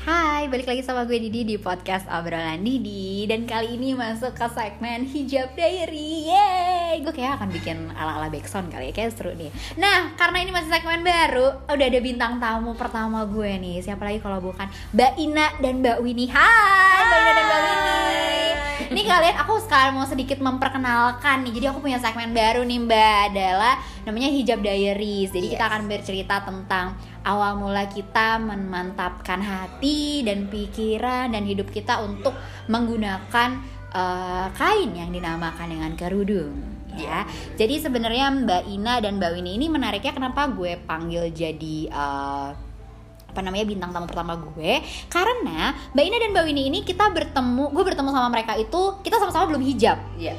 Hai, balik lagi sama gue Didi di podcast obrolan Didi. Dan kali ini masuk ke segmen hijab diary. Yeay, gue kayak akan bikin ala-ala backsound kali ya, kayak seru nih. Nah, karena ini masih segmen baru Udah ada bintang tamu pertama gue nih. Siapa lagi kalau bukan Mbak Ina dan Mbak Winnie. Hai, Mbak Ina dan Mbak Winnie. Ini kalian, aku sekarang mau sedikit memperkenalkan nih. Jadi aku punya segmen baru nih Mbak. Adalah namanya hijab diaries. Jadi kita Yes. akan bercerita tentang awal mula kita memantapkan hati dan pikiran dan hidup kita untuk menggunakan eh, kain yang dinamakan dengan kerudung ya. Jadi sebenarnya Mbak Ina dan Mbak Winnie ini menariknya kenapa gue panggil jadi eh, apa namanya bintang tamu pertama gue karena Mbak Ina dan Mbak Winnie ini kita bertemu gue bertemu sama mereka itu kita sama-sama belum hijab Iya.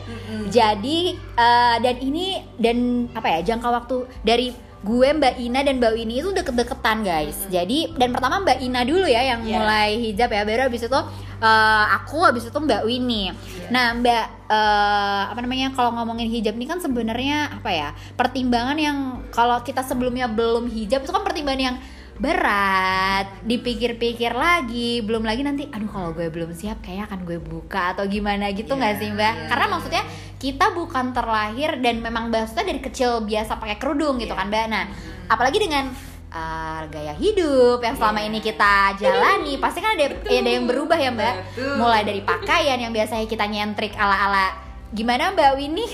jadi eh, dan ini dan apa ya jangka waktu dari gue Mbak Ina dan Mbak Winnie itu deket-deketan guys. Jadi dan pertama Mbak Ina dulu ya yang Iya. mulai hijab ya. Baru habis itu eh, aku habis itu Mbak Winnie. Nah Mbak eh, apa namanya kalau ngomongin hijab ini kan sebenarnya apa ya pertimbangan yang kalau kita sebelumnya belum hijab itu kan pertimbangan yang berat dipikir-pikir lagi belum lagi nanti aduh kalau gue belum siap kayaknya akan gue buka atau gimana gitu nggak Iya, sih mbak iya, karena iya. maksudnya kita bukan terlahir dan memang maksudnya dari kecil biasa pakai kerudung gitu Iya. kan mbak nah apalagi dengan uh, gaya hidup yang selama Iya. ini kita jalani pasti kan ada ada yang berubah ya mbak Betul. mulai dari pakaian yang biasanya kita nyentrik ala ala gimana mbak Winnie?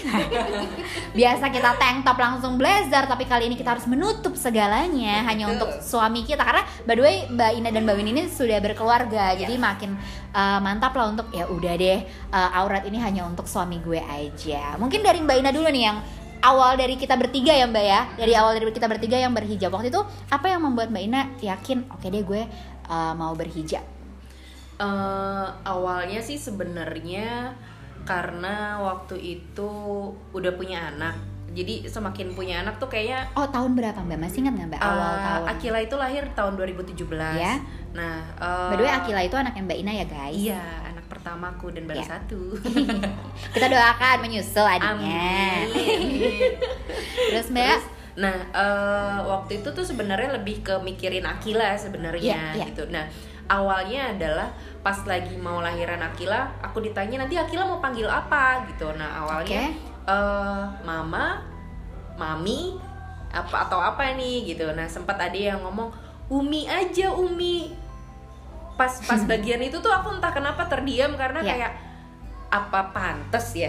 Biasa kita tank top langsung blazer tapi kali ini kita harus menutup segalanya hanya Betul. untuk suami kita. Karena by the way mbak Ina dan mbak Winnie ini sudah berkeluarga jadi makin uh, mantap lah untuk ya udah deh uh, aurat ini hanya untuk suami gue aja. Mungkin dari mbak Ina dulu nih yang awal dari kita bertiga ya mbak ya? Dari awal dari kita bertiga yang berhijab. Waktu itu apa yang membuat mbak Ina yakin oke deh gue uh, mau berhijab? Eh, awalnya sih sebenarnya karena waktu itu udah punya anak. Jadi semakin punya anak tuh kayaknya oh tahun berapa mbak masih ingat nggak mbak awal eh, tahun Akila itu lahir tahun 2017. Ya. Nah, eh, by the way Akila itu anaknya mbak Ina ya guys Iya, anak pertamaku dan baru Ya. satu. kita doakan menyusul adiknya Amin. terus mbak Terus, nah eh, waktu itu tuh sebenarnya lebih ke mikirin Akila sebenarnya Iya, iya. gitu. Nah awalnya adalah pas lagi mau lahiran Akila, aku ditanya nanti Akila mau panggil apa gitu. Nah awalnya eh, Mama, Mami, apa atau apa nih gitu. Nah sempat ada yang ngomong Umi aja Umi. Pas pas bagian itu tuh aku entah kenapa terdiam karena Iya. kayak apa pantes ya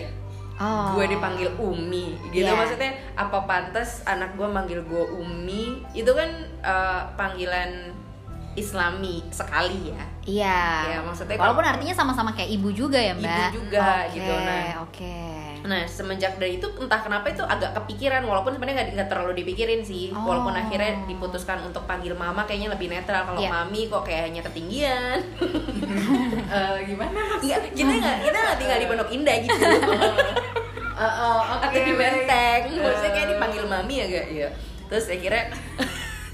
oh. gue dipanggil Umi gitu Iya. maksudnya apa pantas anak gue manggil gue Umi itu kan eh, panggilan Islami sekali ya Iya. Ya, maksudnya walaupun kalau- artinya sama-sama kayak ibu juga ya, Mbak. Ibu juga, Oke, gitu, nah. Oke. nah semenjak dari itu entah kenapa itu agak kepikiran walaupun sebenarnya nggak terlalu dipikirin sih Oh. walaupun akhirnya diputuskan untuk panggil mama kayaknya lebih netral kalau Iya. mami kok kayak hanya ketinggian Eh, gimana nggak kita nggak kita nggak tinggal di Pondok Indah gitu Oh, oh, oke, atau di Eh. maksudnya kayak dipanggil mami ya gak ya terus akhirnya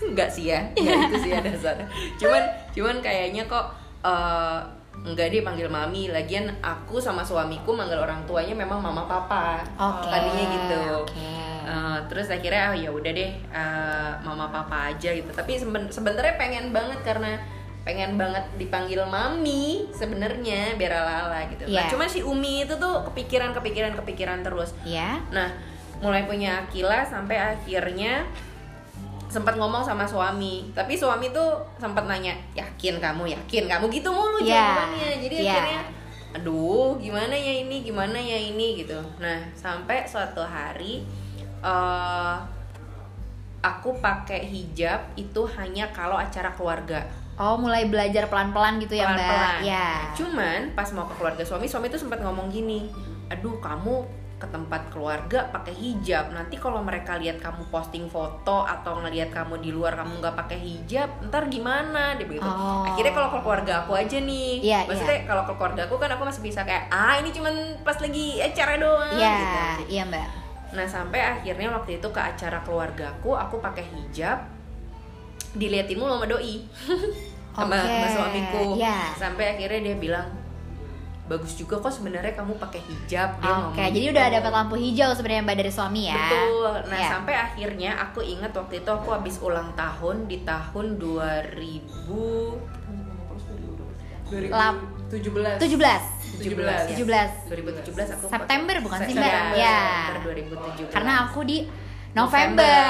nggak sih ya nggak itu sih ada sana cuman cuman kayaknya kok eh, nggak dia panggil mami lagian aku sama suamiku manggil orang tuanya memang mama papa Oke. tadinya gitu Oke. Eh, terus akhirnya oh ya udah deh eh, mama papa aja gitu tapi seben- sebenarnya pengen banget karena pengen banget dipanggil mami sebenarnya biar ala-ala gitu. Nah, Iya. cuman si Umi itu tuh kepikiran kepikiran kepikiran terus. Ya. Nah, mulai punya Akila sampai akhirnya sempat ngomong sama suami, tapi suami tuh sempat nanya, "Yakin kamu? Yakin kamu?" gitu mulu Iya. jawabannya. Jadi Iya. akhirnya aduh, gimana ya ini? Gimana ya ini gitu. Nah, sampai suatu hari eh aku pakai hijab itu hanya kalau acara keluarga. Oh, mulai belajar pelan-pelan gitu ya, Mbak. Pelan-pelan. Ya. Cuman pas mau ke keluarga suami, suami tuh sempat ngomong gini, aduh kamu ke tempat keluarga pakai hijab. Nanti kalau mereka lihat kamu posting foto atau ngelihat kamu di luar kamu nggak pakai hijab, ntar gimana? Dia begitu. Oh. Akhirnya kalau ke keluarga aku aja nih, Iya, maksudnya kalau ke keluarga aku kan aku masih bisa kayak ah ini cuman pas lagi acara doang. Iya, gitu. iya, Mbak. Nah sampai akhirnya waktu itu ke acara keluargaku aku pakai hijab diliatin mulu sama doi sama, Oke, sama suamiku iya. sampai akhirnya dia bilang bagus juga kok sebenarnya kamu pakai hijab dia Oke, ngomong jadi gitu. udah dapat lampu hijau sebenarnya Mbak dari suami ya. Betul. Nah, Ya. sampai akhirnya aku ingat waktu itu aku habis ulang tahun di tahun 2000 Lap- 2017 17. 17. 17. 2017 aku September bukan sih, Mbak? September, Ya. September 2017. Karena aku di November.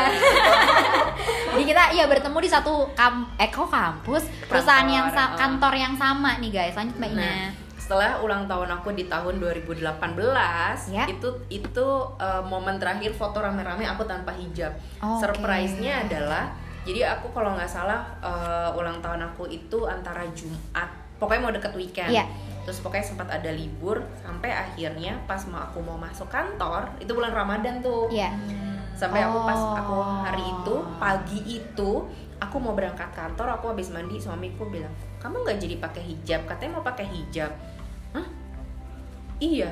Jadi kita ya bertemu di satu kam eh kok kampus, perusahaan yang sa- Kantor, kantor yang sama nih guys. Lanjut Mbak Ina. Nah, setelah ulang tahun aku di tahun 2018, Ya. itu itu uh, momen terakhir foto rame-rame aku tanpa hijab. Oh. Surprise-nya adalah jadi aku kalau nggak salah uh, ulang tahun aku itu antara Jumat, pokoknya mau deket weekend. Iya. Terus pokoknya sempat ada libur sampai akhirnya pas mau aku mau masuk kantor, itu bulan Ramadan tuh. Iya. Sampai aku pas Oh. aku hari itu pagi itu aku mau berangkat kantor, aku habis mandi suamiku bilang, "Kamu nggak jadi pakai hijab? Katanya mau pakai hijab." Iya.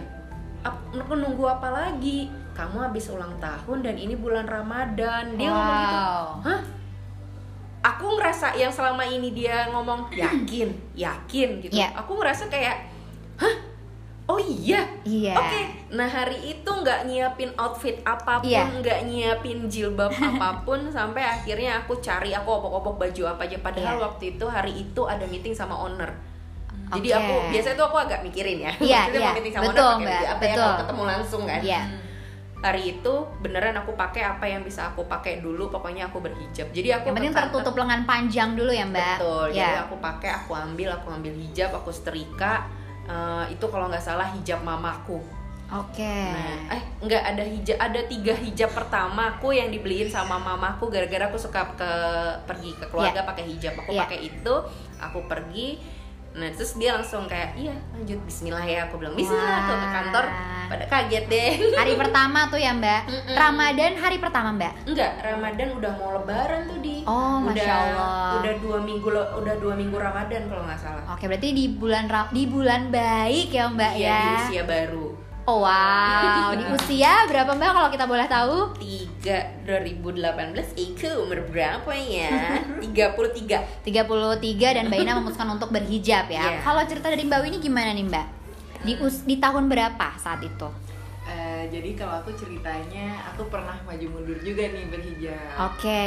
Aku nunggu apa lagi? Kamu habis ulang tahun dan ini bulan Ramadan. Dia ngomong gitu. Wow. Hah? Aku ngerasa yang selama ini dia ngomong yakin, yakin gitu. Iya. Aku ngerasa kayak, hah? Oh iya, Iya. Oke, nah hari itu nggak nyiapin outfit apa pun, Iya. nggak nyiapin jilbab apa pun, sampai akhirnya aku cari aku opok-opok baju apa aja. Padahal Iya. waktu itu hari itu ada meeting sama owner. Jadi Oke. aku biasanya tuh aku agak mikirin ya. Iya, Maksudnya iya. sama Betul, Mbak. apa ya Betul. kalau ketemu langsung kan. Iya. Hari itu beneran aku pakai apa yang bisa aku pakai dulu, pokoknya aku berhijab. Jadi aku Yang penting tertutup lengan panjang dulu ya, Mbak. Betul. Ya. Jadi aku pakai, aku ambil, aku ambil hijab, aku setrika. Eh, itu kalau nggak salah hijab mamaku. Oke. Nah, eh nggak ada hijab, ada tiga hijab pertamaku yang dibeliin sama mamaku gara-gara aku suka ke pergi ke keluarga pakai hijab. Aku Iya. pakai itu, aku pergi. Nah, terus dia langsung kayak, "Iya, lanjut bismillah ya." Aku bilang, "Bismillah." Aku ke kantor pada kaget deh. Hari pertama tuh ya, Mbak. Mm-mm. Ramadan hari pertama, Mbak. Enggak, Ramadan udah mau lebaran tuh di Oh, udah Masya Allah. udah dua minggu lo- udah dua minggu Ramadan kalau nggak salah. Oke, berarti di bulan di bulan baik ya, Mbak Iya, ya. di usia baru. Oh, wow. Di usia berapa, Mbak kalau kita boleh tahu? 3 2018 Iku umur berapa ya? 33 33 dan Mbak Ina memutuskan untuk berhijab ya. Iya. Kalau cerita dari Mbak Winnie gimana nih, Mbak? Di us di tahun berapa saat itu? Jadi kalau aku ceritanya aku pernah maju mundur juga nih berhijab Oke.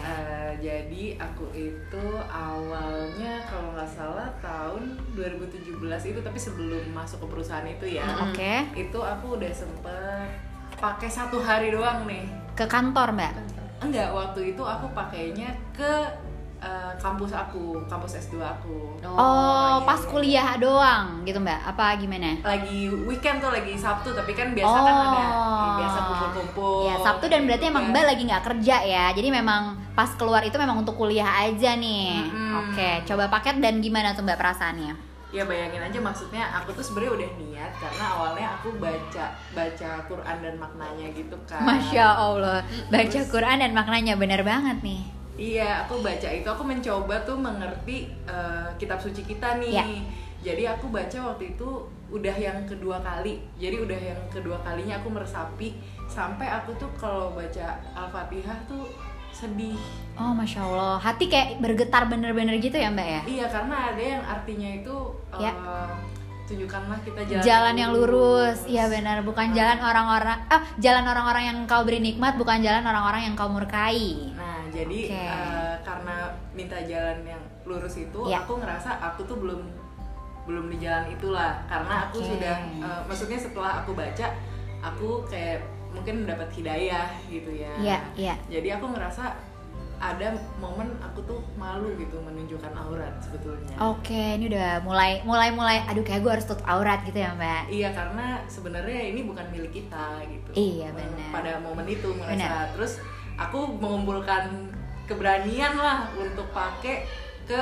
Eh, jadi aku itu awalnya kalau nggak salah tahun 2017 itu tapi sebelum masuk ke perusahaan itu ya Oke. itu aku udah sempet pakai satu hari doang nih Ke kantor, Mbak. enggak waktu itu aku pakainya ke eh, kampus aku kampus S2 aku Oh, iya, pas iya. kuliah doang gitu, Mbak. Apa gimana? lagi weekend tuh lagi Sabtu tapi kan biasa kan ada Oh. biasa kumpul-kumpul Ya, Sabtu dan berarti emang Iya. Mbak lagi nggak kerja ya. Jadi memang pas keluar itu memang untuk kuliah aja nih. Mm-mm. Oke, coba paket dan gimana tuh Mbak perasaannya? ya bayangin aja maksudnya aku tuh sebenarnya udah niat karena awalnya aku baca baca Quran dan maknanya gitu kan Masya Allah, baca Terus- Quran dan maknanya bener banget nih. Iya aku baca itu aku mencoba tuh mengerti eh, kitab suci kita nih Ya. jadi aku baca waktu itu udah yang kedua kali jadi udah yang kedua kalinya aku meresapi sampai aku tuh kalau baca al-fatihah tuh sedih Oh, Masya Allah, hati kayak bergetar bener-bener gitu ya Mbak ya? iya karena ada yang artinya itu Ya. eh, tunjukkanlah kita jalan, Jalan yang lurus, iya benar. Bukan jalan orang-orang, ah jalan orang-orang yang kau beri nikmat, bukan jalan orang-orang yang kau murkai. Nah, jadi Oke. eh, karena minta jalan yang lurus itu, Ya. aku ngerasa aku tuh belum belum di jalan itulah. Karena aku sudah, eh, maksudnya setelah aku baca, aku kayak mungkin mendapat hidayah gitu ya. Iya, iya. Jadi aku ngerasa ada momen aku tuh malu gitu menunjukkan aurat sebetulnya. Oke, ini udah mulai mulai mulai aduh kayak gue harus tutup aurat gitu ya, Mbak. Iya karena sebenarnya ini bukan milik kita gitu. Iya, Eh, benar. Pada momen itu merasa. Benar. Terus aku mengumpulkan keberanian lah untuk pakai ke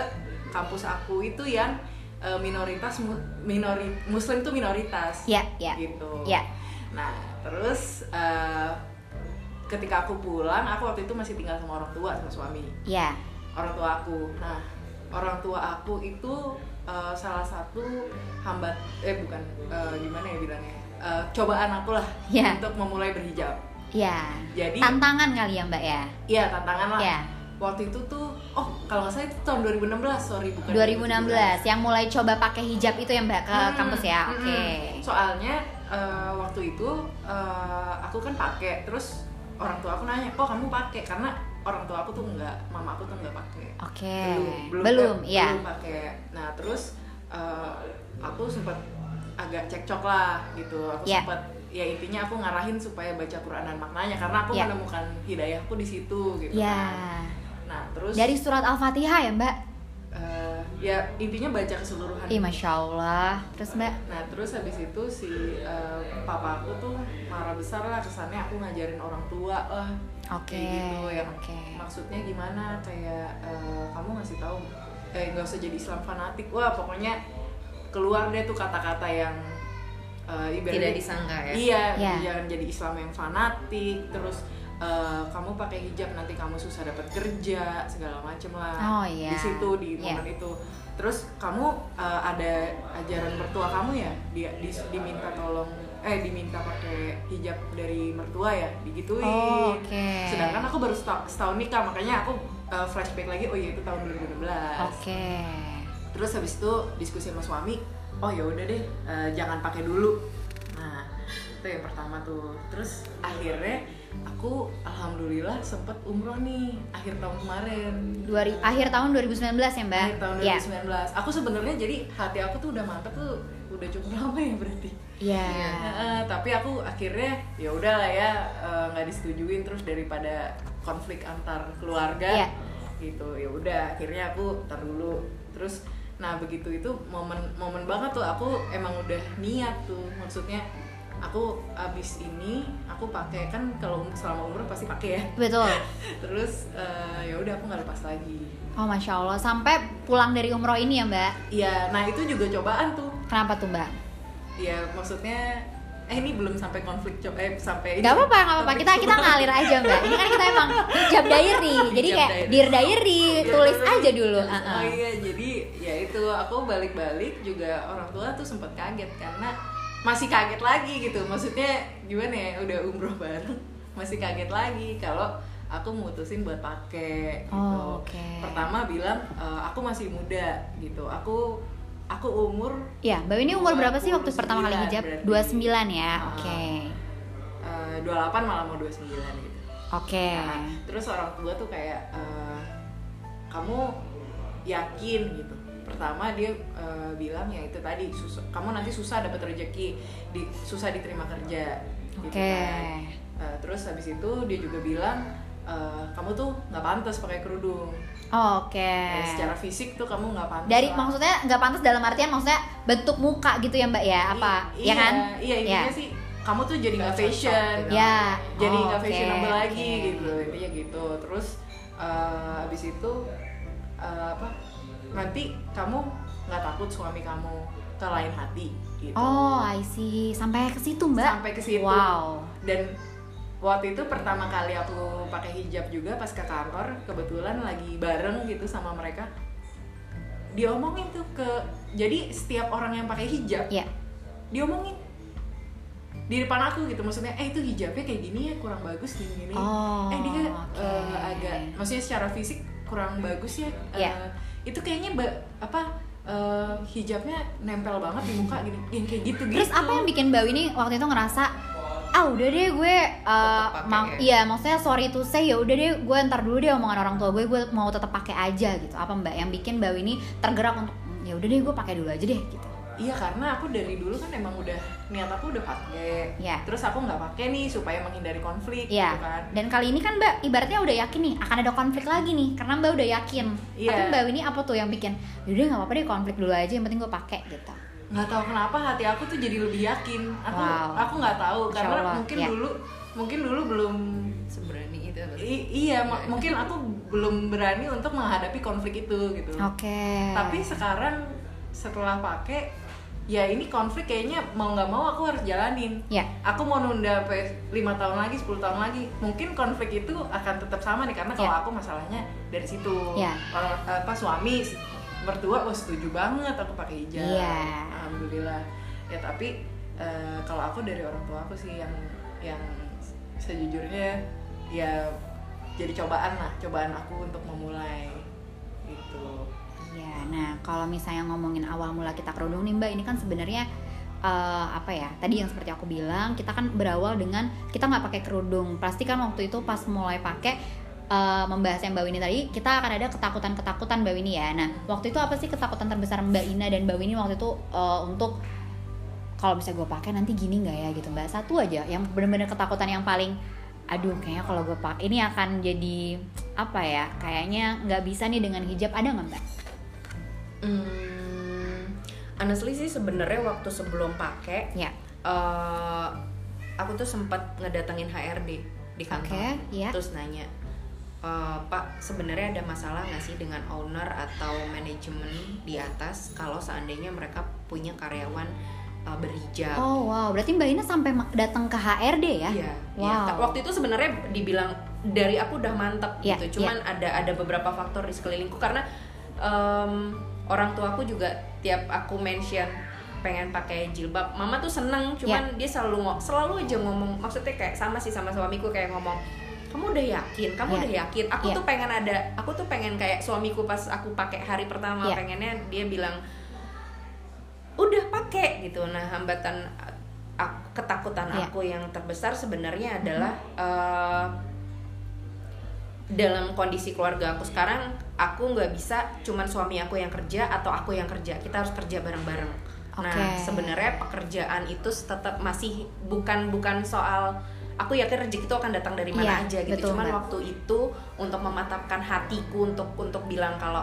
kampus aku itu yang eh, minoritas mu- minori muslim tuh minoritas. Iya, iya. Gitu. Iya. Nah terus eh, ketika aku pulang aku waktu itu masih tinggal sama orang tua sama suami Iya. orang tua aku. Nah, orang tua aku itu eh, salah satu hambat eh bukan eh, gimana ya bilangnya Eh, cobaan aku lah Ya. untuk memulai berhijab. Iya. Jadi Tantangan kali ya, Mbak ya? iya tantangan lah. Iya. waktu itu tuh oh kalau nggak salah itu tahun 2016 sorry bukan 2016 yang mulai coba pakai hijab itu yang mbak ke Hmm, kampus ya hmm, oke soalnya eh, waktu itu eh, aku kan pakai terus orang tua aku nanya kok kamu pakai karena orang tua aku tuh enggak mama aku tuh enggak pakai oke belum belum belum, ya belum pakai nah terus eh, aku sempat agak cekcok lah gitu aku Ya. sempat ya intinya aku ngarahin supaya baca Quran dan maknanya karena aku Ya. menemukan hidayahku di situ gitu ya. kan. nah terus dari surat al-fatihah ya mbak? Eh, ya intinya baca keseluruhan. Ih, masya Allah. Terus mbak? Nah terus habis itu si eh, papa aku tuh marah besar lah kesannya aku ngajarin orang tua lah oke kayak gitu yang oke. maksudnya gimana kayak eh, kamu ngasih tahu eh nggak usah jadi Islam fanatik. Wah pokoknya keluar deh tuh kata-kata yang eh, ibaratnya tidak disangka ya iya Ya. jangan jadi Islam yang fanatik terus eh, kamu pakai hijab nanti kamu susah dapat kerja segala macem lah Oh, iya. di situ di Iya. momen itu terus kamu eh, ada ajaran mertua kamu ya dia di- diminta tolong eh diminta pakai hijab dari mertua ya digituin Oh, oke. sedangkan aku baru setahun, setahun nikah makanya aku eh, flashback lagi oh iya itu tahun 2016 oke terus habis itu diskusi sama suami oh ya udah deh eh, jangan pakai dulu. Nah itu yang pertama tuh. Terus akhirnya aku alhamdulillah sempet umroh nih akhir tahun kemarin. Dua akhir tahun 2019 ya mbak? Akhir tahun ya 2019 aku sebenarnya jadi hati aku tuh udah mantep tuh udah cukup lama ya berarti. Ya Heeh, tapi aku akhirnya ya udahlah ya eh, nggak disetujuin terus daripada konflik antar keluarga. Iya. gitu ya udah akhirnya aku tar dulu. Terus nah begitu itu momen momen banget tuh aku emang udah niat tuh maksudnya aku abis ini aku pakai kan kalau selama umur pasti pakai ya betul terus eh, ya udah aku nggak lepas lagi oh masya Allah sampai pulang dari umroh ini ya mbak Iya, nah itu juga cobaan tuh. kenapa tuh mbak Iya, maksudnya eh ini belum sampai konflik coba eh sampai ini. Gak apa-apa, gak apa-apa. Kita kita ngalir aja mbak. Ini kan kita emang hijab diary. Jadi Hijab kayak diary. dear diary, Iya, tulis aja dulu. Oh iya, jadi ya itu aku balik-balik juga orang tua tuh sempat kaget karena masih kaget lagi gitu. Maksudnya gimana ya? Udah umroh bareng, masih kaget lagi kalau aku mutusin buat pakai gitu. Oh, oke. Pertama bilang e, aku masih muda gitu. Aku aku umur Ya, mbak ini umur berapa sih waktu pertama kali 29 hijab? berarti. 29 ya. Ah. Oke. eh, 28 malah mau 29 gitu. Oke. Nah, terus orang tua tuh kayak eh, kamu yakin gitu pertama dia eh, bilang ya itu tadi susah, kamu nanti susah dapat rezeki di, susah diterima kerja gitu Oke. kan. Eh, terus habis itu dia juga bilang eh, kamu tuh nggak pantas pakai kerudung Oh, Oke. Eh, secara fisik tuh kamu nggak pantas Dari lah. maksudnya nggak pantas dalam artian maksudnya bentuk muka gitu ya mbak ya? Apa? I- ya kan? iya intinya Ya. sih kamu tuh jadi nggak fashion gitu. Ya. jadi Oh, nggak oke, fashionable lagi oke. gitu intinya gitu terus eh, habis itu eh, apa nanti kamu nggak takut suami kamu ke lain hati gitu Oh, I see. Sampai ke situ mbak? sampai ke situ Wow. dan waktu itu pertama kali aku pakai hijab juga pas ke kantor kebetulan lagi bareng gitu sama mereka diomongin tuh ke jadi setiap orang yang pakai hijab Ya. diomongin di depan aku gitu maksudnya eh itu hijabnya kayak gini ya kurang bagus gini gini Oh, eh dia oke. eh, agak maksudnya secara fisik kurang bagus ya Eh, Iya. Itu kayaknya ba- apa eh, hijabnya nempel banget di muka gini yang kayak gitu gitu. Terus apa yang bikin Mbak ini waktu itu ngerasa ah udah deh gue uh, pakai mau ya?" iya maksudnya sorry to say ya udah deh gue ntar dulu deh omongan orang tua gue gue mau tetap pakai aja gitu. Apa Mbak yang bikin Mbak ini tergerak untuk "Hmm, ya udah deh gue pakai dulu aja deh gitu Iya karena aku dari dulu kan emang udah niat aku udah pakai. Iya. Terus aku nggak pakai nih supaya menghindari konflik Iya. gitu kan. Dan kali ini kan Mbak ibaratnya udah yakin nih akan ada konflik lagi nih karena Mbak udah yakin. Iya. Tapi Mbak ini apa tuh yang bikin? Yaudah nggak apa-apa deh konflik dulu aja yang penting gue pakai gitu. Nggak tahu kenapa hati aku tuh jadi lebih yakin. Aku Wow. aku nggak tahu karena Allah, mungkin iya. dulu mungkin dulu belum seberani itu i- iya ma- mungkin aku belum berani untuk menghadapi konflik itu gitu. Oke. Tapi sekarang setelah pakai ya ini konflik kayaknya mau nggak mau aku harus jalanin. ya aku mau nunda sampai lima tahun lagi 10 tahun lagi mungkin konflik itu akan tetap sama nih karena kalau Ya. aku masalahnya dari situ Ya. orang apa suami mertua oh setuju banget aku pakai hijab Iya. alhamdulillah ya tapi eh, kalau aku dari orang tua aku sih yang yang sejujurnya ya jadi cobaan lah cobaan aku untuk memulai gitu Iya, nah kalau misalnya ngomongin awal mula kita kerudung nih mbak, ini kan sebenarnya eh, apa ya? Tadi yang seperti aku bilang, kita kan berawal dengan kita nggak pakai kerudung. Pasti kan waktu itu pas mulai pakai eh, membahas yang mbak Winnie tadi, kita akan ada ketakutan-ketakutan mbak Winnie ya. Nah waktu itu apa sih ketakutan terbesar mbak Ina dan mbak Winnie waktu itu eh, untuk kalau bisa gue pakai nanti gini nggak ya gitu mbak? Satu aja, yang bener-bener ketakutan yang paling aduh kayaknya kalau gue pakai ini akan jadi apa ya kayaknya nggak bisa nih dengan hijab ada nggak mbak? Hmm, honestly sih sebenarnya waktu sebelum pakai Ya. eh, aku tuh sempat ngedatengin HRD di kantor Oke, iya. terus nanya "Eh, Pak sebenarnya ada masalah nggak sih dengan owner atau manajemen di atas kalau seandainya mereka punya karyawan eh, berhijab Oh wow, berarti Mbak Ina sampai datang ke HRD ya? Iya, Wow. iya. Ta- Waktu itu sebenarnya dibilang dari aku udah mantep Iya, gitu. Cuman ada ada beberapa faktor di sekelilingku karena em, orang tuaku juga tiap aku mention pengen pakai jilbab, mama tuh seneng. Cuman Iya. dia selalu selalu aja ngomong. Maksudnya kayak sama sih sama suamiku kayak ngomong. Kamu udah yakin? Kamu Iya. udah yakin? Aku Iya. tuh pengen ada. Aku tuh pengen kayak suamiku pas aku pakai hari pertama Iya. pengennya dia bilang udah pakai gitu nah hambatan a- ketakutan Iya. aku yang terbesar sebenarnya adalah eh, dalam kondisi keluarga aku sekarang aku nggak bisa cuman suami aku yang kerja atau aku yang kerja kita harus kerja bareng-bareng nah Oke. sebenarnya pekerjaan itu tetap masih bukan bukan soal aku yakin rezeki itu akan datang dari mana Iya, aja gitu betul, cuman Mbak. waktu itu untuk mematapkan hatiku untuk untuk bilang kalau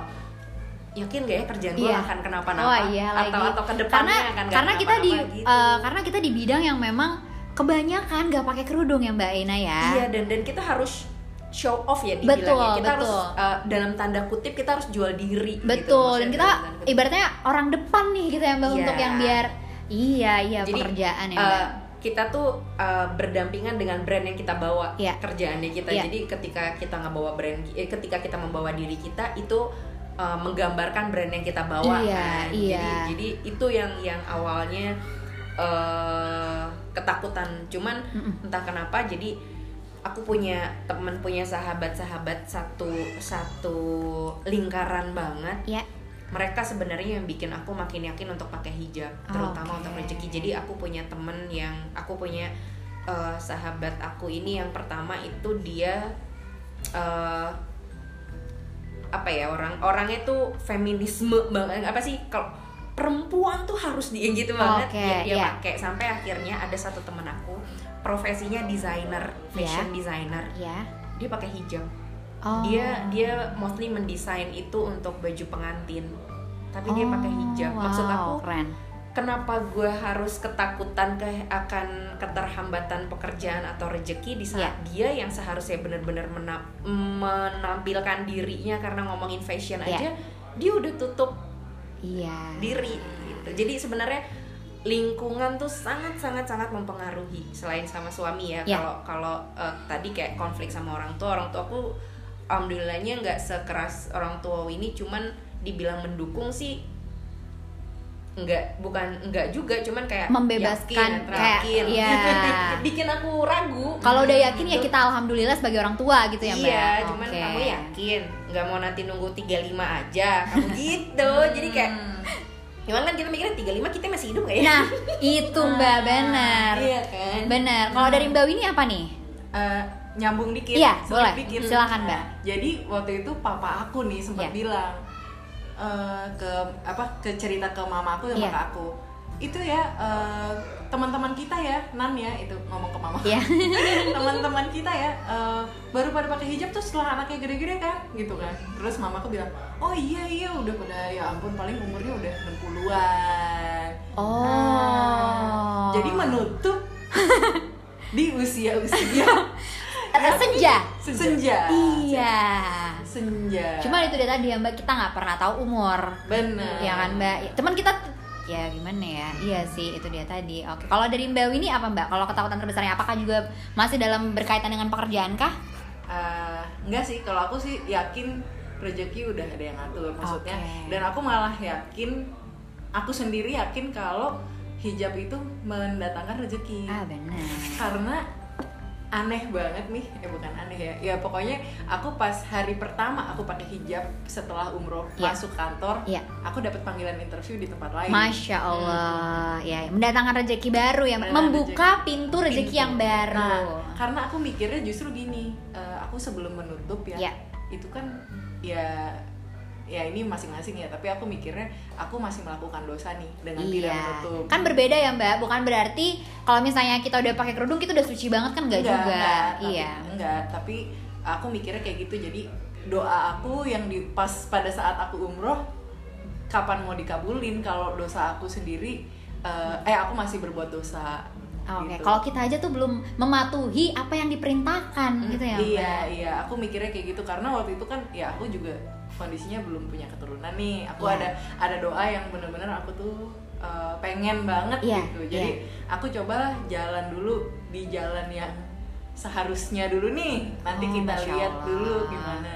yakin gak ya kerjaan gue Iya. akan kenapa-napa Oh iya lagi. atau atau ke depannya karena akan karena kita di gitu. eh, karena kita di bidang yang memang kebanyakan nggak pakai kerudung ya Mbak Ina ya. Iya dan dan kita harus show off ya Betul, dibilangnya. Kita harus betul. uh, dalam tanda kutip kita harus jual diri. gitu, Betul. Dan maksudnya kita ibaratnya orang depan nih gitu ya Mbak Iya. untuk yang biar iya iya Jadi, pekerjaan ya uh, kita tuh uh, berdampingan dengan brand yang kita bawa Iya. kerjaannya kita. Iya. Jadi ketika kita ngebawa brand, eh, ketika kita membawa diri kita itu uh, menggambarkan brand yang kita bawa. Iya, kan. iya. Jadi jadi itu yang yang awalnya uh, ketakutan. Cuman Mm-mm. entah kenapa jadi aku punya temen punya sahabat-sahabat satu satu lingkaran banget Ya. mereka sebenarnya yang bikin aku makin yakin untuk pakai hijab terutama Oke. untuk rezeki jadi aku punya temen yang aku punya eh, sahabat aku ini yang pertama itu dia eh, apa ya orang orangnya tuh feminisme banget apa sih kalau perempuan tuh harus dia gitu banget Oke, dia, dia iya. pakai sampai akhirnya ada satu temen aku profesinya designer fashion designer Ya. dia pakai hijab Oh. dia dia mostly mendesain itu untuk baju pengantin tapi dia Oh, pakai hijab maksud wow, aku keren. kenapa gue harus ketakutan ke akan keterhambatan pekerjaan atau rezeki di saat dia yang seharusnya benar-benar mena- menampilkan dirinya karena ngomongin fashion Iya. aja dia udah tutup Iya. diri gitu jadi sebenarnya lingkungan tuh sangat sangat sangat mempengaruhi selain sama suami ya Ya. kalau kalau eh, tadi kayak konflik sama orang tua orang tua aku alhamdulillahnya nggak sekeras orang tua ini cuman dibilang mendukung sih nggak bukan nggak juga cuman kayak Membebaskan, yakin, kayak, yakin. iya. bikin aku ragu Kalau udah yakin ya Gitu. kita alhamdulillah sebagai orang tua gitu ya Mbak. Iya, cuman Oke. kamu yakin nggak mau nanti nunggu 35 aja, kamu gitu. Jadi kayak Hmm. Cuman kan kita mikirnya 35 kita masih hidup gak ya? Nah, itu Mbak benar. Iya kan? Benar. Kalau dari Mbak Winnie apa nih? Eh, nyambung dikit Iya, boleh. dikit. Silakan, Mbak. jadi waktu itu papa aku nih sempat Iya. bilang eh, ke apa ke cerita ke mama aku dan Iya. kakak aku itu ya eh, teman-teman kita ya nan ya itu ngomong ke mama Iya. teman-teman kita ya eh, baru pada pakai hijab tuh setelah anaknya gede-gede kan gitu kan terus mamaku bilang oh iya iya udah pada ya ampun paling umurnya udah 60-an Oh. Nah, jadi menutup di usia-usia Eh, senja. senja Iya. senja Cuma itu dia tadi ya Mbak, kita nggak pernah tahu umur. bener Ya kan Mbak. Cuman kita ya gimana ya? Iya sih itu dia tadi. Oke kalau dari mbak Winnie apa mbak? Kalau ketakutan terbesarnya apakah juga masih dalam berkaitan dengan pekerjaan kah Eh, enggak sih. Kalau aku sih yakin rezeki udah ada yang ngatur maksudnya. Oke. dan aku malah yakin aku sendiri yakin kalau hijab itu mendatangkan rezeki ah benar. Karena aneh banget nih. Eh bukan aneh ya. Ya pokoknya aku pas hari pertama aku pakai hijab setelah umroh Iya. masuk kantor Iya. aku dapat panggilan interview di tempat lain. Masya Allah, ya mendatangkan rezeki baru ya, Mendatangkan membuka pintu rezeki yang baru. Nah, karena aku mikirnya justru gini, eh, aku sebelum menutup ya, Ya. itu kan ya ya ini masing-masing ya, tapi aku mikirnya aku masih melakukan dosa nih dengan tidak Iya, menutup. kan berbeda ya Mbak. Bukan berarti kalau misalnya kita udah pakai kerudung kita udah suci banget kan enggak, juga. enggak, tapi, iya. enggak, tapi aku mikirnya kayak gitu. Jadi doa aku yang di pas pada saat aku umroh kapan mau dikabulin kalau dosa aku sendiri eh, eh aku masih berbuat dosa. Oke, gitu. kalau kita aja tuh belum mematuhi apa yang diperintahkan gitu ya. iya Mbak? iya aku mikirnya kayak gitu karena waktu itu kan ya aku juga kondisinya belum punya keturunan nih aku Iya. ada ada doa yang bener-bener aku tuh uh, pengen banget Iya, gitu jadi aku coba jalan dulu di jalan yang seharusnya dulu nih nanti Oh, kita lihat Allah. dulu gimana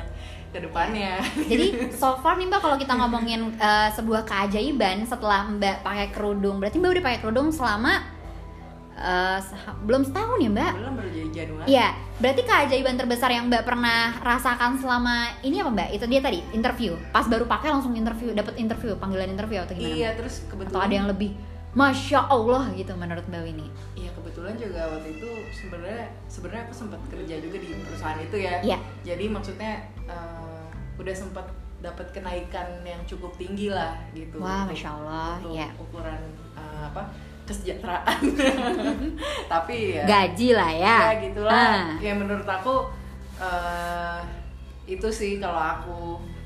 ke depannya Jadi so far nih Mbak kalau kita ngomongin eh, sebuah keajaiban setelah Mbak pakai kerudung, berarti Mbak udah pakai kerudung selama seh- belum setahun ya Mbak? belum baru jadi Januari Iya, berarti keajaiban terbesar yang Mbak pernah rasakan selama ini apa Mbak? Itu dia tadi interview. Pas baru pakai langsung interview, dapat interview, panggilan interview atau gimana? iya Mbak? terus Atau kebetulan ada yang lebih Masya Allah gitu menurut Mbak ini? Iya kebetulan juga waktu itu sebenarnya sebenarnya aku sempat kerja juga di perusahaan itu ya. Iya. Jadi maksudnya eh, udah sempat dapat kenaikan yang cukup tinggi lah gitu. Wah, Masya Allah, Untuk iya. ukuran eh, apa kesejahteraan. Tapi ya. Gaji lah ya. Ya gitulah. Ah. Ya menurut aku eh, itu sih kalau aku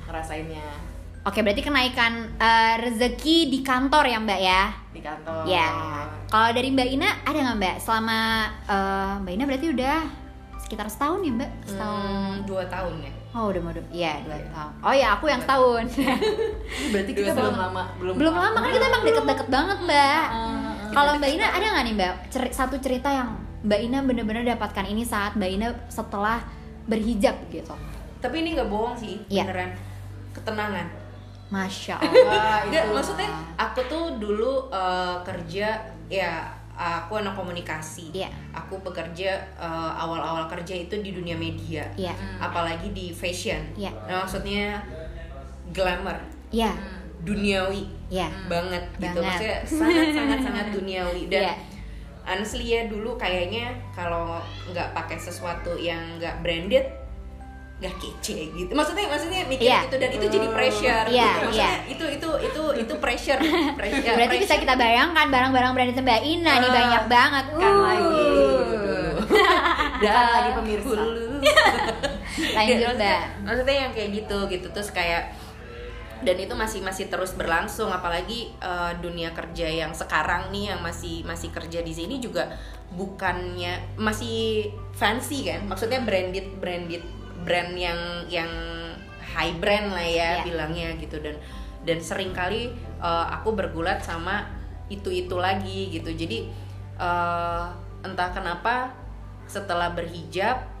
ngerasainnya Oke, berarti kenaikan eh, rezeki di kantor ya Mbak ya? di kantor. Ya, kalau dari Mbak Ina ada nggak Mbak selama eh, Mbak Ina berarti udah sekitar setahun ya Mbak? Setahun. Hmm, dua tahun ya Oh udah mau iya dua tahun. Oh ya aku yang setahun. Berarti kita belum tahun. lama belum Belum lama kan kita emang deket-deket banget Mbak. Ah, Kalau Mbak Ina ada nggak nih Mbak ceri- satu cerita yang Mbak Ina bener-bener dapatkan ini saat Mbak Ina setelah berhijab gitu? tapi ini nggak bohong sih Iya. beneran ketenangan Masya Allah. Itu. maksudnya aku tuh dulu eh, kerja ya aku anak komunikasi Iya. aku bekerja eh, awal-awal kerja itu di dunia media Iya. apalagi di fashion Iya. Nah, maksudnya glamour Iya. duniawi Iya. banget gitu Banget. maksudnya sangat sangat sangat duniawi dan Iya. honestly ya dulu kayaknya kalau nggak pakai sesuatu yang nggak branded nggak kece gitu maksudnya maksudnya mikir Iya. gitu dan itu jadi pressure Iya, gitu. maksudnya iya. itu itu itu itu pressure pressure Berarti bisa kita bayangkan barang-barang branded Mbak Ina nih Ah, banyak banget. kan Uh. lagi. Kan lagi pemirsa. Lanjut Mbak. maksudnya yang kayak gitu gitu terus kayak dan itu masih masih terus berlangsung. Apalagi eh, dunia kerja yang sekarang nih yang masih masih kerja di sini juga bukannya masih fancy kan? Maksudnya branded branded brand yang yang high brand lah ya Iya. bilangnya gitu. Dan dan sering kali eh, aku bergulat sama itu itu lagi gitu. Jadi eh, entah kenapa setelah berhijab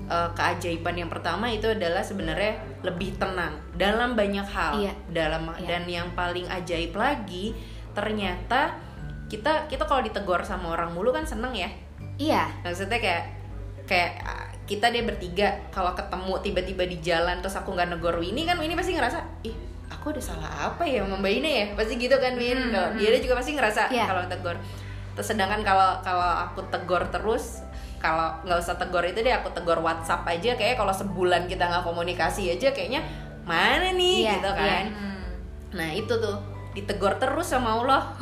eh, keajaiban yang pertama itu adalah sebenarnya lebih tenang dalam banyak hal Iya. dalam Iya. dan yang paling ajaib lagi ternyata kita kita kalau ditegur sama orang mulu kan seneng ya Iya. maksudnya kayak kayak ah, kita deh bertiga kalau ketemu tiba-tiba di jalan terus aku nggak negor Winnie kan Winnie pasti ngerasa ih aku ada salah apa ya sama Mbak Ina ya pasti gitu kan Win Kalau dia juga pasti ngerasa Iya. kalau tegur terus sedangkan kalau kalau aku tegur terus kalau nggak usah tegur itu deh aku tegur WhatsApp aja kayak kalau sebulan kita nggak komunikasi aja kayaknya mana nih Iya, gitu iya. kan Nah itu tuh ditegor terus sama Allah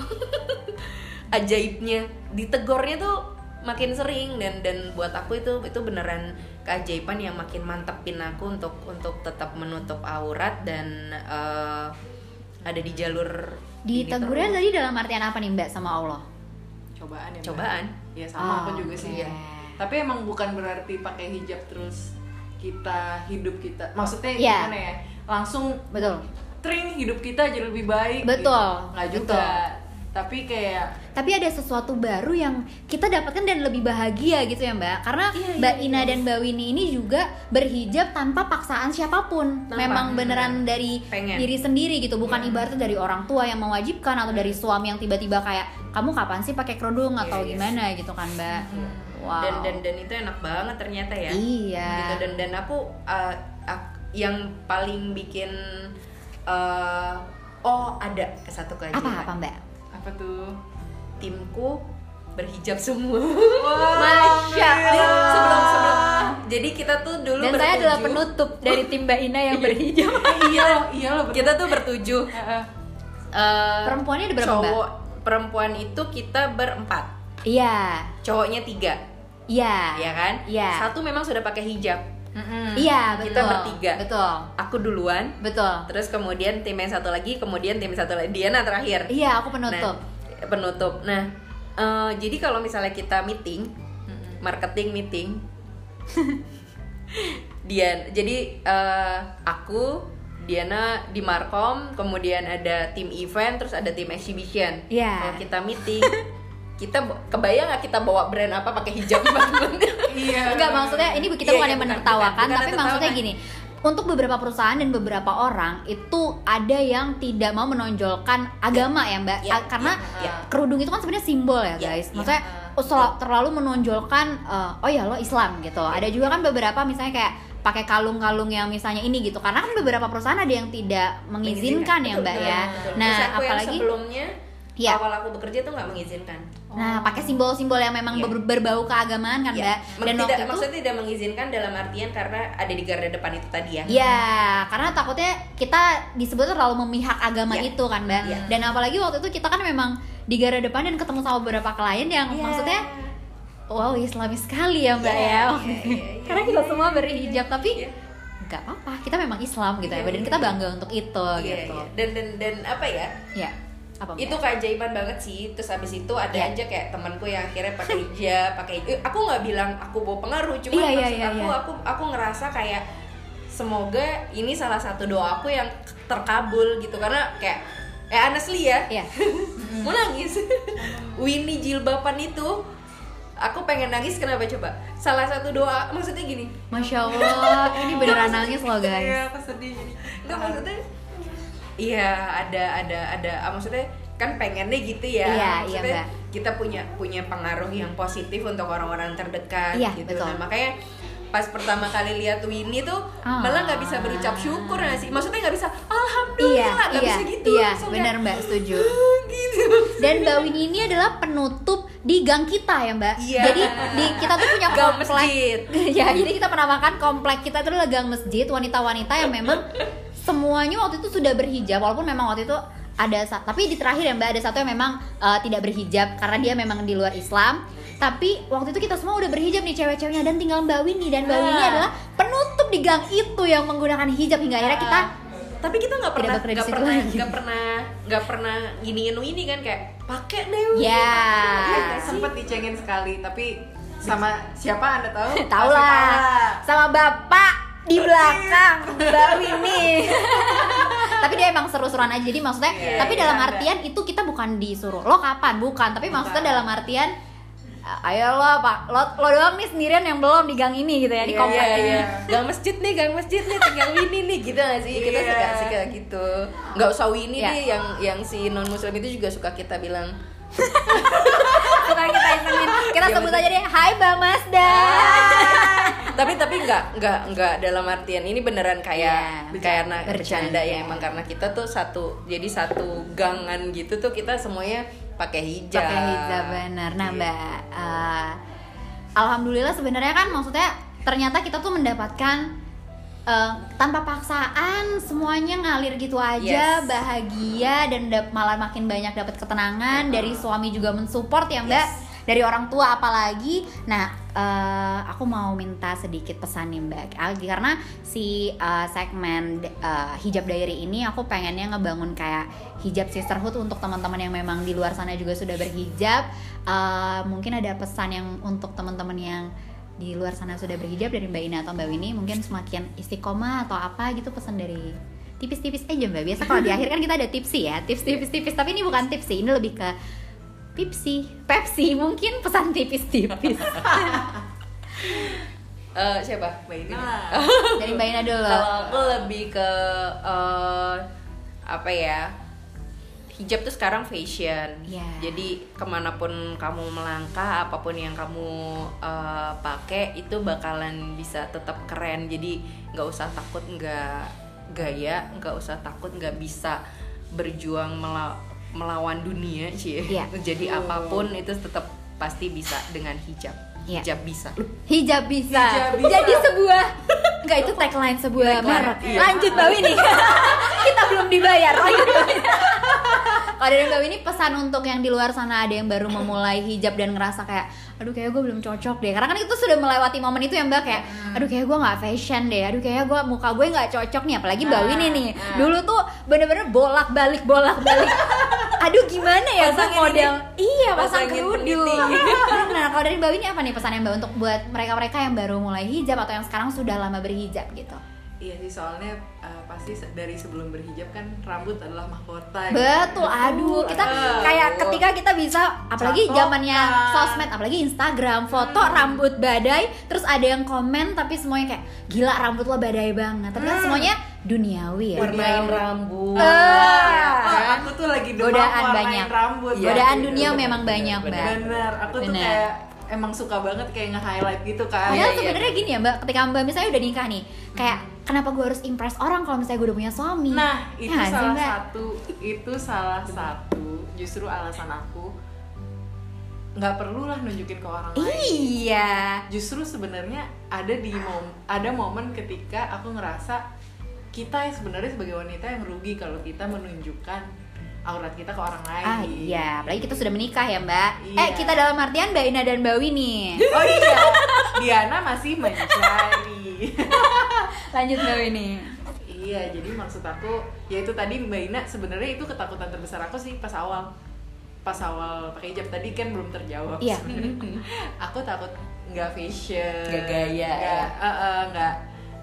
ajaibnya ditegornya tuh makin sering dan dan buat aku itu itu beneran keajaiban yang makin mantepin aku untuk untuk tetap menutup aurat dan eh, ada di jalur Ditegurnya tadi dalam artian apa nih Mbak sama Allah? Cobaan ya. Mbak? cobaan Ya sama Oh, aku juga sih oke. ya. Tapi emang bukan berarti pakai hijab terus kita hidup kita. Maksudnya Iya. gimana ya? Langsung Betul. tring hidup kita jadi lebih baik. Betul, Gitu. Nggak juga. betul. Tapi kayak Tapi ada sesuatu baru yang kita dapatkan dan lebih bahagia gitu ya Mbak. Karena Iya, iya, Mbak iya. Ina dan Mbak Winnie ini juga berhijab tanpa paksaan siapa pun. Tanpa. Memang beneran dari Pengen. diri sendiri gitu, bukan ibaratnya dari orang tua yang mewajibkan atau dari suami yang tiba-tiba kayak kamu kapan sih pakai kerudung atau gimana gitu kan Mbak. Wow. dan dan dan itu enak banget ternyata ya. Iya. gitu dan dan aku uh, ak- yang paling bikin uh, oh ada satu apa keajaiban apa mbak? Apa tuh? Timku berhijab semua. Masya Jadi, Allah. sebelum sebelum. Jadi kita tuh dulu dan saya adalah bertujuh. penutup dari tim mbak Ina yang berhijab. Iya loh iya loh kita tuh bertujuh. Heeh. Eh, Perempuannya ada berapa, Mbak? cowok perempuan itu kita berempat. Iya. Cowoknya tiga iya. Ya kan? Iya. Satu memang sudah pakai hijab. Iya betul. Kita bertiga. betul. Aku duluan. Betul. Terus kemudian tim yang satu lagi kemudian tim satu lagi. Diana terakhir. Iya aku penutup. Nah, penutup. Nah, eh, jadi kalau misalnya kita meeting, Mm-mm. marketing meeting, dia jadi eh, aku Diana di Markom, kemudian ada tim event, terus ada tim exhibition. Iya. Kalau kita meeting, kita kebayang nggak kita bawa brand apa pakai hijab iya. Enggak maksudnya ini kita Iya, bukan iya, yang menertawakan bukan, bukan tapi maksudnya gini untuk beberapa perusahaan dan beberapa orang itu ada yang tidak mau menonjolkan agama ya mbak. Iya, A- karena iya. kerudung itu kan sebenarnya simbol ya Iya, guys. iya. maksudnya oh, sel- terlalu menonjolkan eh, oh ya lo Islam gitu. Iya. ada juga kan beberapa misalnya kayak pakai kalung-kalung yang misalnya ini gitu. Karena kan beberapa perusahaan ada yang tidak mengizinkan ya mbak betul, ya. betul. nah Terus apalagi sebelumnya Iya. awal aku bekerja tuh nggak mengizinkan. nah pakai simbol-simbol yang memang ber- berbau keagamaan kan Ya, mbak dan tidak, waktu itu maksudnya tidak mengizinkan dalam artian karena ada di garda depan itu tadi ya. Iya, karena takutnya kita disebut terlalu memihak agama Iya. itu kan, Mbak. Iya. Dan apalagi waktu itu kita kan memang di garda depan dan ketemu sama beberapa klien yang Iya. maksudnya wow Islami sekali ya, Mbak Iya, ya. iya, karena kita semua berhijab tapi nggak apa-apa, kita memang Islam gitu ya, Iya, Mbak. dan kita bangga untuk itu Iya, gitu. iya. Dan dan dan apa ya? Iya. Apa? Itu keajaiban banget sih. Terus abis itu ada Iya. aja kayak temanku yang akhirnya pakai hijab, pakai eh, aku nggak bilang aku bawa pengaruh, cuma Iya, iya, maksud iya, aku iya. aku aku ngerasa kayak semoga ini salah satu doaku yang terkabul gitu karena kayak eh honestly ya Iya. mau nangis Winnie jilbaban itu aku pengen nangis kenapa coba salah satu doa maksudnya gini Masya Allah, ini beneran nangis loh iya guys. aku sedih jadi Enggak maksudnya Iya ada ada ada ah, maksudnya kan pengennya gitu ya Iya, iya, maksudnya Mbak. kita punya punya pengaruh yang positif untuk orang-orang terdekat Iya, gitu betul. Nah, makanya pas pertama kali lihat Winnie tuh Ah. malah nggak bisa berucap syukur nggak sih maksudnya nggak bisa alhamdulillah Iya, nggak iya, bisa gitu iya, benar Mbak, setuju. Gitu Dan Mbak Winnie ini adalah penutup di gang kita ya Mbak. Iya. Jadi di kita tuh punya Gang komplek. masjid. ya, jadi kita menamakan komplek kita itu adalah gang masjid wanita-wanita yang memang semuanya waktu itu sudah berhijab walaupun memang waktu itu ada tapi di terakhir ya Mbak ada satu yang memang eh, tidak berhijab karena dia memang di luar Islam. Tapi waktu itu kita semua udah berhijab nih cewek-ceweknya dan tinggal Mbak Winnie. Dan Mbak Ah. Winnie adalah penutup di gang itu yang menggunakan hijab hingga akhirnya kita tapi kita nggak pernah nggak pernah nggak pernah nggak pernah giniin ini kan kayak pakai deh Winnie." ya Iya sempet dicengin sekali tapi sama siapa anda tahu? Tahu lah. Sama bapak di belakang Mbak Winnie tapi dia emang seru-seruan aja jadi maksudnya Iya, tapi iya, dalam ada. artian itu kita bukan disuruh lo kapan bukan tapi maksudnya Bukan. dalam artian "Ah, ayo lo pak lo, lo doang nih sendirian yang belum di gang ini gitu ya di Iya, komplek iya, ini iya. gang masjid nih gang masjid nih tinggal Winnie nih gitu gak sih kita Iya. suka suka gitu nggak usah Winnie Iya. deh yang yang si non muslim itu juga suka kita bilang suka kita isengin. Kita Iya, sebut aja deh. Hai Mbak Mazda tapi tapi nggak nggak nggak dalam artian ini beneran kayak Iya, kayak anak bercanda. bercanda ya emang karena kita tuh satu jadi satu gangan gitu tuh kita semuanya pakai hijab. Pakai hijab bener. Nah Gitu. mbak eh, alhamdulillah sebenarnya kan maksudnya ternyata kita tuh mendapatkan eh, tanpa paksaan semuanya ngalir gitu aja Yes. bahagia dan malah makin banyak dapat ketenangan dari suami juga mensupport ya mbak. Yes. dari orang tua apalagi. Nah eh, aku mau minta sedikit pesan nih mbak. Algi karena si eh, segmen eh, hijab diary ini aku pengennya ngebangun kayak hijab sisterhood untuk teman-teman yang memang di luar sana juga sudah berhijab. Eh, mungkin ada pesan yang untuk teman-teman yang di luar sana sudah berhijab dari Mbak Ina atau Mbak Winnie mungkin semakin istiqomah atau apa gitu pesan dari tipis-tipis. Aja Mbak biasa kalau di akhir kan kita ada tipsy ya tips tipis-tipis tapi ini bukan tipsy ini lebih ke Pepsi, Pepsi mungkin pesan tipis-tipis. Eh, siapa? Mbak Ina. Lah dari Mbak Ina dulu. kalau aku lebih ke eh, apa ya hijab tuh sekarang fashion. Iya. Jadi ke mana pun kamu melangkah, apa pun yang kamu uh, pakai itu bakalan bisa tetap keren. Jadi nggak usah takut nggak gaya, nggak usah takut nggak bisa berjuang mela melawan dunia sih. Iya. Jadi apa pun itu tetap pasti bisa dengan hijab. Iya. Hijab bisa. Hijab bisa. Hijab bisa. Jadi sebuah Enggak itu tagline sebuah merek. iya. Lanjut Mbak Winnie. Kita belum dibayar. Lanjut. Kalau dari Mbak Winnie pesan untuk yang di luar sana ada yang baru memulai hijab dan ngerasa kayak aduh kayak gue belum cocok deh. Karena kan itu sudah melewati momen itu ya mbak kayak aduh kayak gue nggak fashion deh. Aduh kayak gue muka gue nggak cocok nih. Apalagi mbak Nah, Winnie nih nah. dulu tuh bener-bener bolak balik bolak balik aduh gimana ya gue Pasangin model? iya pasang Pasangin kerudung nah kalau dari mbak Winnie apa nih pesannya mbak untuk buat mereka-mereka yang baru mulai hijab atau yang sekarang sudah lama berhijab gitu Iya sih soalnya uh, pasti dari sebelum berhijab kan rambut adalah mahkota. gitu. Betul, aduh, kita Aduh. kayak ketika kita bisa, apalagi Catokan. zamannya sosmed, apalagi Instagram, foto rambut badai, terus ada yang komen tapi semuanya kayak gila rambut lo badai banget, tapi kan semuanya duniawi ya. Warnain rambut. Ah. Oh, aku tuh lagi demam Godaan banyak. rambut. Iya, Godaan iya, dunia bener, memang bener, banyak, bener. Mbak. Bener, aku tuh Bener. kayak emang suka banget kayak nge-highlight gitu kan. Padahal iya, sebenarnya iya. gini ya mbak, ketika mbak misalnya udah nikah nih, kayak kenapa gue harus impress orang kalau misalnya gue udah punya suami? Nah, itu Ya nggak sih, salah Mbak? satu, itu salah satu justru alasan aku nggak perlu lah nunjukin ke orang lain. Iya. Justru sebenarnya ada di mom ada momen ketika aku ngerasa kita sebenarnya sebagai wanita yang rugi kalau kita menunjukkan aurat kita ke orang lain. Ah iya, apalagi kita sudah menikah ya mbak. Iya. Eh kita dalam artian mbak Ina dan mbak Winnie. Oh iya, Diana masih mencari. Lanjut mbak Winnie. iya, jadi maksud aku ya itu tadi Mbak Ina sebenarnya itu ketakutan terbesar aku sih pas awal pas awal pakai hijab tadi kan belum terjawab. Iya. aku takut nggak fashion, Nggak gaya, nggak ya. nggak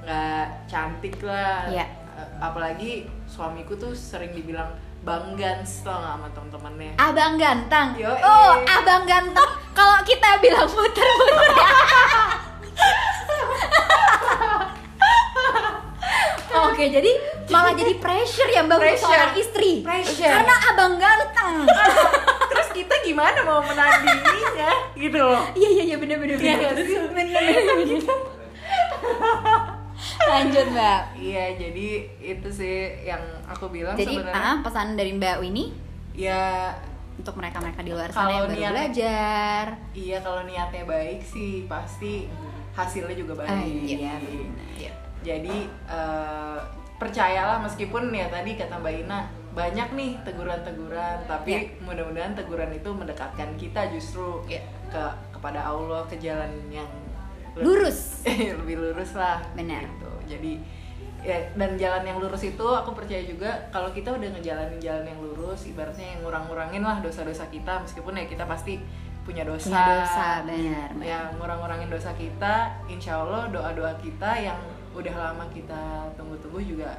nggak cantik lah. Iya. Eh, Apalagi suamiku tuh sering dibilang bang nggak sama temen-temennya. Abang ganteng. Yoi. Oh, abang ganteng. Kalau kita bilang muter-muter ya. Oke, jadi malah jadi pressure ya mbak untuk Pressure. seorang istri. Pressure. Karena abang ganteng. Terus kita gimana mau menandinginya gitu loh. Iya iya iya bener bener Iya bener. Bener bener bener. Lanjut mbak. Iya, jadi itu sih yang aku bilang Jadi sebenarnya. ah, pesan dari mbak Winnie Ya untuk mereka-mereka di luar sana yang baru niat- belajar. Iya kalau niatnya baik sih pasti hasilnya juga baik. Ah, iya, Iya. Jadi eh, percayalah meskipun ya tadi kata Mbak Ina banyak nih teguran-teguran, tapi Iya. mudah-mudahan teguran itu mendekatkan kita justru Iya. ke kepada Allah ke jalan yang lebih- Lurus. lebih lurus lah. Benar. Gitu. Jadi ya dan jalan yang lurus itu aku percaya juga kalau kita udah ngejalanin jalan yang lurus ibaratnya yang ngurang-ngurangin lah dosa-dosa kita meskipun ya kita pasti punya dosa Punya dosa, benar, benar. yang ngurang-ngurangin dosa kita insya Allah doa-doa kita yang udah lama kita tunggu-tunggu juga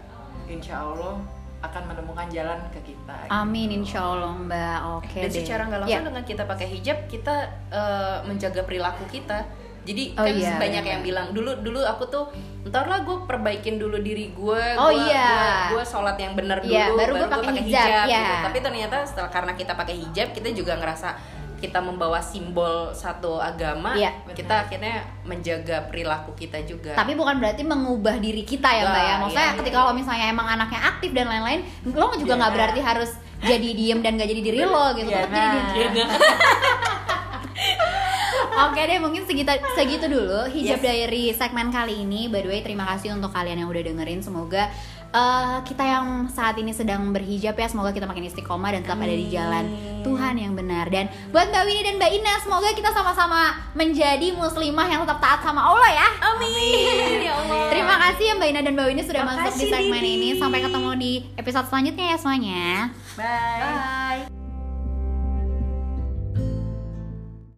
insya Allah akan menemukan jalan ke kita Amin insya Allah mbak. Oke Dan deh. secara nggak langsung Ya. dengan kita pakai hijab kita eh, menjaga perilaku kita. Jadi Oh kan iya, banyak iya. yang bilang dulu dulu aku tuh ntar lah gue perbaikin dulu diri gue. Oh iya. Gue sholat yang benar dulu. Iya, baru gua pakai hijab, iya. gitu. Tapi ternyata setelah karena kita pakai hijab kita juga ngerasa kita membawa simbol satu agama. Iya, kita akhirnya menjaga perilaku kita juga. Tapi bukan berarti mengubah diri kita ya mbak ya. Nah, Maksudnya iya, ketika iya. lo misalnya emang anaknya aktif dan lain-lain, lo juga nggak Iya. berarti harus jadi diem dan gak jadi diri lo gitu. Iya, Tetap jadi nah. diri. Oke deh, mungkin segitu segitu dulu hijab Yes. diary segmen kali ini. By the way, terima kasih untuk kalian yang udah dengerin. Semoga eh, kita yang saat ini sedang berhijab ya, semoga kita makin istiqomah dan tetap ada di jalan Tuhan yang benar. Dan buat Mbak Winnie dan Mbak Ina, semoga kita sama-sama menjadi muslimah yang tetap taat sama Allah ya. Amin. ya Allah. Terima kasih ya Mbak Ina dan Mbak Winnie sudah masuk di Makasih, segmen Didi. ini. Sampai ketemu di episode selanjutnya ya semuanya. bye